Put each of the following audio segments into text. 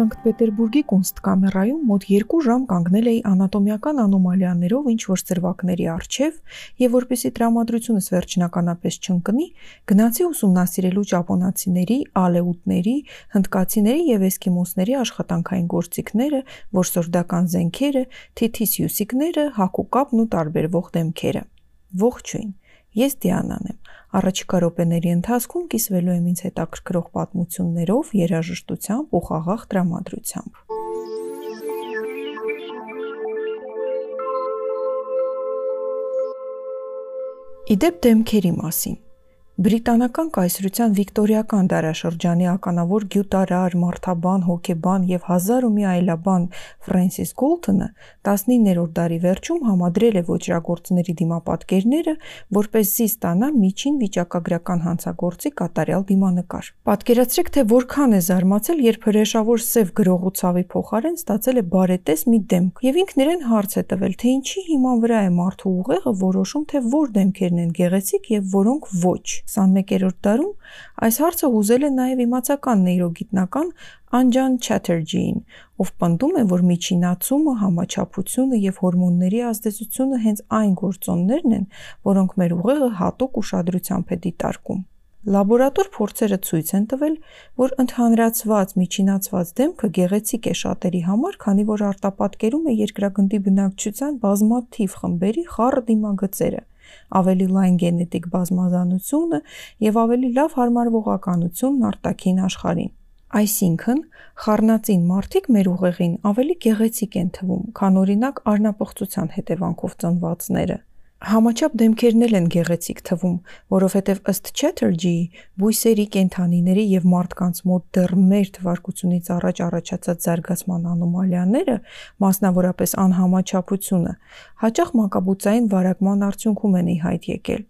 Սանկտ Պետերբուրգի Կունստկամերայում մոտ 2 ժամ կանգնել էի անատոմիական անոմալիաներով ինչ-որ ծրվակների առջև եւ որպեսի տրամադրությունս վերջնականապես չընկնի, գնացի ուսումնասիրելու ճապոնացիների, ալեուտների, հնդկացիների եւ էսկիմոսների աշխատանքային գործիքները, որսորդական զենքերը, թիթի սյուսիկները, հագուկապն ու տարբերվող դեմքերը։ Ողջույն։ Ես Դիանան եմ։ Առաջիկա րոպեների ընթացքում կիսվելու եմ ինձ հետաքրքրող պատմություններով, երաժշտությամբ ու խաղաղ տրամադրությամբ։ Իդեպ դեմքերի մասին Բրիտանական կայսրության վիկտորիական դարաշրջանի ականավոր գյուտարար, մարդաբան, հոգեբան եւ հազար ու մի այլաբան Ֆրենսիս Գոլթոնը 19-րդ դարի վերջում համադրել է ոճրագործների դիմապատկերները, որպեսզի ստանա միջին վիճակագրական հանցագործի կատարյալ դիմանկար։ Պատկերացրեք, թե որքան է զարմացել, երբ հրեշավոր սև գրողու ցավի փոխարեն ստացել է բարետես մի դեմք, եւ ինքն իրեն հարց է տվել, թե ինչի հիման վրա է մարդու ուղեղը որոշում, թե որ դեմքերն են գեղեցիկ եւ որոնք ոչ 21-րդ դարում այս հարցը հուզել է նաև իմացական նեյրոգիտնական Անջան Չաթերջիին, ով պնդում է, որ միջինացումը, համաչափությունը եւ հորմոնների ազդեցությունը հենց այն գործոններն են, որոնք մեր ուղեղը հատուկ ուշադրությամբ է դիտարկում։ Լաբորատոր փորձերը ցույց են տվել, որ ընդհանրացված միջինացված դեմքը գեղեցիկ է շատերի համար, քանի որ արտապատկերում է երկրագնդի բնակչության բազմաթիվ խմբերի խառը դիմագծերը, ավելի լայն գենետիկ բազմազանությունը եւ ավելի լավ հարմարվողականությունն արտաքին աշխարհին։ Այսինքն, խառնածին մարդիկ մեր ուղեղին ավելի գեղեցիկ են թվում, քան օրինակ արնապղծության հետևանքով ծնվածները։ Համաչափ դեմքերն էլ են գեղեցիկ թվում, որովհետև ըստ Chatterjee-ի բույսերի, կենթանիների եւ մարդկանց մոտ դեռ մեր թվարկությունից առաջ առաջացած զարգացման անոմալիաները, մասնավորապես անհամաչափությունը, հաճախ մակաբուծային վարակման արդյունքում են ի հայտ եկել։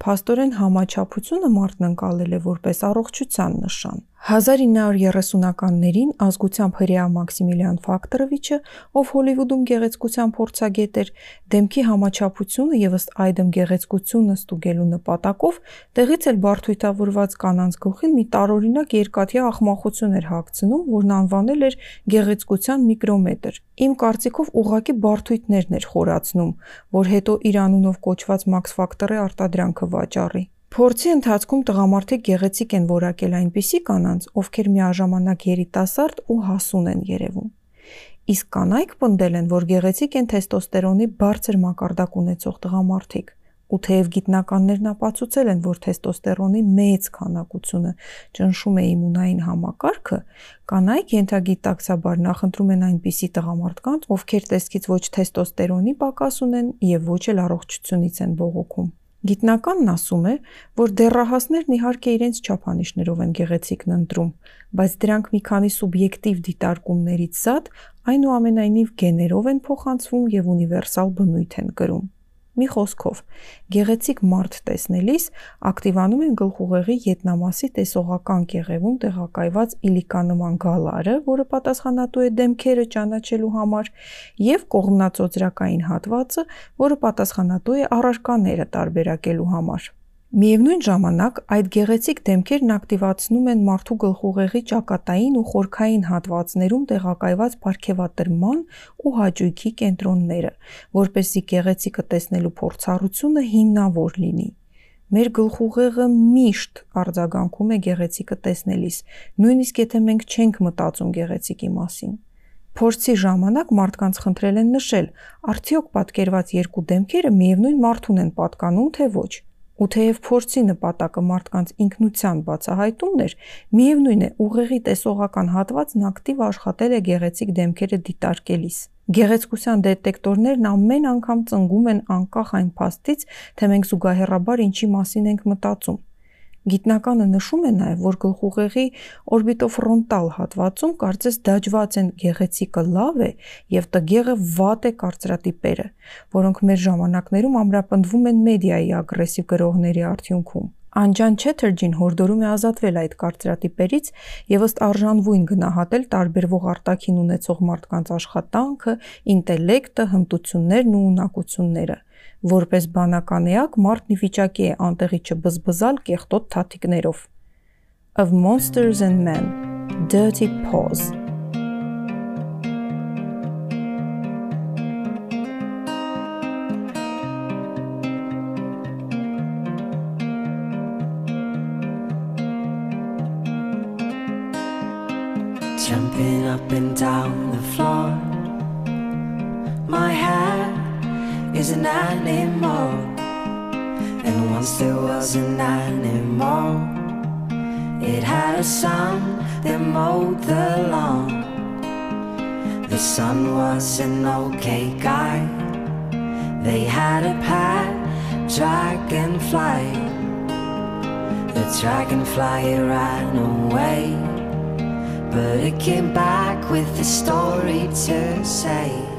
Փաստորեն համաչափությունը մարդն ընկալել է որպես առողջության նշան։ 1930-ականներին ազգությամբ հրեա Մաքսիմիլիան Ֆակտորովիչը, ով Հոլիվուդում գեղեցկության փորձագետ էր, դեմքի համաչափությունը եւ ըստ այդմ գեղեցկությունը ստուգելու նպատակով տեղից էլ բարթույթավորված կանանց գլխին մի տարօրինակ երկաթյա ախմախություն էր հագցնում, որն անվանել էր գեղեցկության միկրոմետր։ Իմ կարծիքով ուղակի բարթույթներն էր խորացնում, որ հետո իր անունով կոչված Max Factor-ի արտադրանքը վաճառի։ Փորձի ընթացքում տղամարդիկ գեղեցիկ են որակել այնպիսի կանանց, ովքեր միաժամանակ երիտասարդ ու հասուն են երևում։ Իսկ կանայք պնդել են, որ գեղեցիկ են թեստոստերոնի բարձր մակարդակ ունեցող տղամարդիկ։ Ու թեև գիտնականներն ապացուցել են, որ թեստոստերոնի մեծ քանակությունը ճնշում է իմունային համակարգը, կանայք ենթագիտակցաբար նախընտրում են այնպիսի տղամարդկանց, ովքեր տեսքից ոչ թեստոստերոնի պակաս ունեն եւ ոչ էլ առողջությունից են բողոքում։ Գիտնականն ասում է, որ դեռահասներն իհարկե իրենց չափանիշներով են գեղեցիկն ընտրում, բայց դրանք մի քանի սուբյեկտիվ դիտարկումներից զատ այնուամենայնիվ գեներով են փոխանցվում եւ ունիվերսալ բնույթ են կրում։ Մի խոսքով, գեղեցիկ մարդ տեսնելիս ակտիվանում են գլխուղեղի ետնամասի տեսողական կեղևում տեղակայված իլիկանման գալարը, որը պատասխանատու է դեմքերը ճանաչելու համար, եւ կողմնածոծրակային հատվածը, որը պատասխանատու է առարկաները տարբերակելու համար։ Միևնույն ժամանակ այդ գեղեցիկ դեմքերն ակտիվացնում են մարդու գլխուղեղի ճակատային ու խորքային հատվածներում տեղակայված պարգևատրման ու հաճույքի կենտրոնները, որպեսզի գեղեցիկը տեսնելու փորձառությունը հիմնավոր լինի։ Մեր գլխուղեղը միշտ արձագանքում է գեղեցիկը տեսնելիս, նույնիսկ եթե մենք չենք մտածում գեղեցիկի մասին։ Փորձի ժամանակ մարդկանց խնդրել են նշել, արդյոք պատկերված երկու դեմքերը միևնույն մարդուն են պատկանում, թե ոչ։ Ու թեև փորձի նպատակը մարդկանց ինքնության բացահայտումն էր, միևնույն է, ուղեղի տեսողական հատվածն ակտիվ աշխատել է գեղեցիկ դեմքերը դիտարկելիս։ Գեղեցկության դետեկտորներն ամեն անգամ ծնգում են անկախ այն փաստից, թե մենք զուգահեռաբար ինչի մասին ենք մտածում։ Գիտնականը նշում է նաև, որ գլխուղեղի օրբիտոֆրոնտալ հատվածում կարծես դաջված են գեղեցիկը լավ է եւ տգեղը վատ է կարծրատիպերը, որոնք մեր ժամանակներում ամրապնդվում են մեդիայի ագրեսիվ գրողների արդյունքում։ Անջան Չեթերջին հորդորում է ազատվել այդ կարծրատիպերից եւ ըստ արժանվույն գնահատել տարբերվող արտաքին ունեցող մարդկանց աշխատանքը, ինտելեկտը, հմտություններն ու ունակությունները։ Որպես բանական էակ մարդն ի վիճակի է անտեղի չբզբզալ կեղտոտ թաթիկներով։ Of Monsters and Men. Dirty Paws jumping up and down the floor. My hair is an animal, and once there was an animal. It had a son that mowed the lawn. The son was an okay guy. They had a pet dragonfly. The dragonfly ran away, but it came back with a story to say.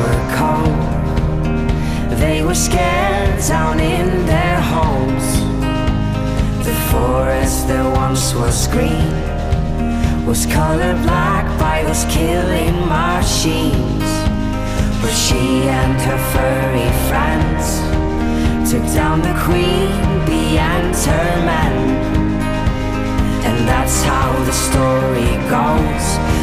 Were cold. They were scared down in their homes. The forest that once was green was colored black by those killing machines. But she and her furry friends took down the queen bee and her men. And that's how the story goes.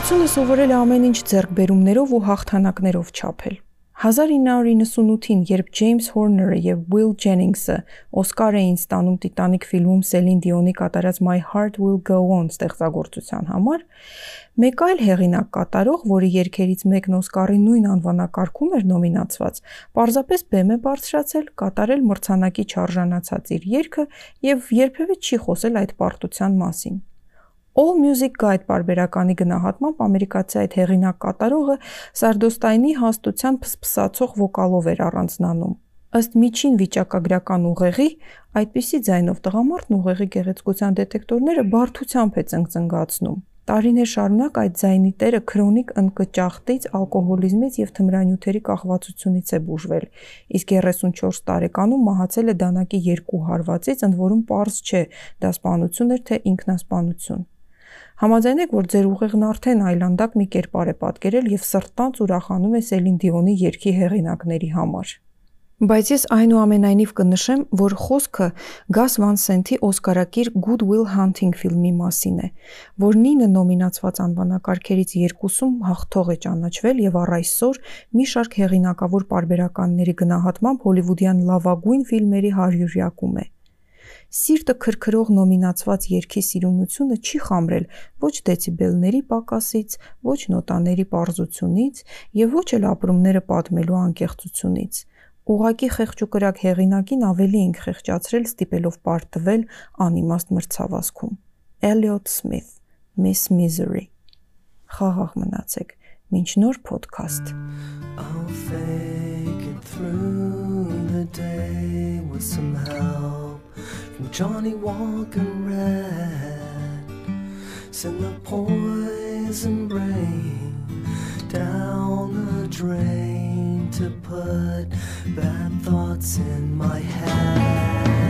Մարդկությունը սովորել է ամեն ինչ ձեռքբերումներով ու հաղթանակներով չափել։ 1998-ին, երբ Ջեյմս Հորները եւ Will Jennings-ը Օսկար էին ստանում Տիտանիկ ֆիլմում Սելին Դիոնի կատարած My Heart Will Go On ստեղծագործության համար, մեկ այլ հեղինակ կատարող, որի երգերից մեկն Օսկարի նույն անվանակարգում էր նոմինացված, պարզապես բեմ է բարձրացել, կատարել մրցանակի չարժանացած իր երգը եւ երբևէ չի խոսել այդ պարտության մասին։ All Music Guide պարբերականի գնահատմամբ ամերիկացի այդ հեղինակ կատարողը Սարդոստայնի հաստության փսփսացող վոկալով էր առանձնանում։ Ըստ միջին վիճակագրական ուղեղի, այդպիսի ձայնով տղամարդն ուղեղի գեղեցկության դետեկտորները բարդությամբ է ծնծնգացնում։ Տարիներ շարունակ այդ ձայնի տերը քրոնիկ ընկճախտից, ալկոհոլիզմից եւ թմրանյութերի կախվածությունից է բուժվել, իսկ 34 տարեկանում մահացել է դանակի երկու հարվածից, ընդ որում պարզ չէ՝ դա սպանություն էր թե ինքնասպանություն։ Համաձայնեք, որ ձեր ուղեղն արդեն այլանդակ մի կերպար է պատկերել եւ սրտանց ուրախանում է Սելին Դիոնի երգի հեղինակների համար։ Բայց ես այնուամենայնիվ կնշեմ, որ խոսքը Գաս Վան Սենթի Օսկարակիր Good Will Hunting ֆիլմի մասին է, որ նինը նոմինացված անվանակարգերից երկուսում հաղթող է ճանաչվել եւ առ այսօր մի շարք հեղինակավոր պարբերականների գնահատմամբ հոլիվուդյան լավագույն ֆիլմերի հարյուրյակում է։ Սիրտը քրքրող նոմինացված երգի սիրունությունը չի խամրել ոչ դեցիբելների պակասից, ոչ նոտաների պարզությունից եւ ոչ էլ ապրումները պատմելու անկեղծությունից։ Ուղակի խեղճ ու կրակ հեղինակին ավելի ենք խեղճացրել ստիպելով պարտվել անիմաստ մրցավազքում։ Elliot Smith, Miss Misery։ Խաղաղ մնացեք։ Մինչ նոր podcast. I'll fake it through the day with some help. Johnny Walker Red send the poison rain down the drain to put bad thoughts in my head.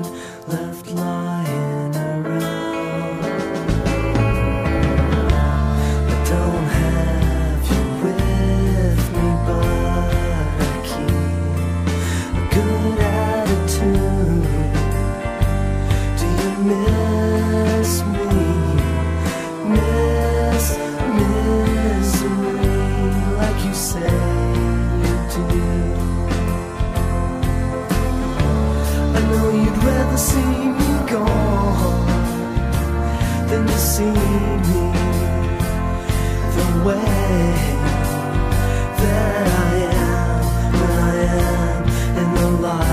Than to see me the way that I am, and I am in the light.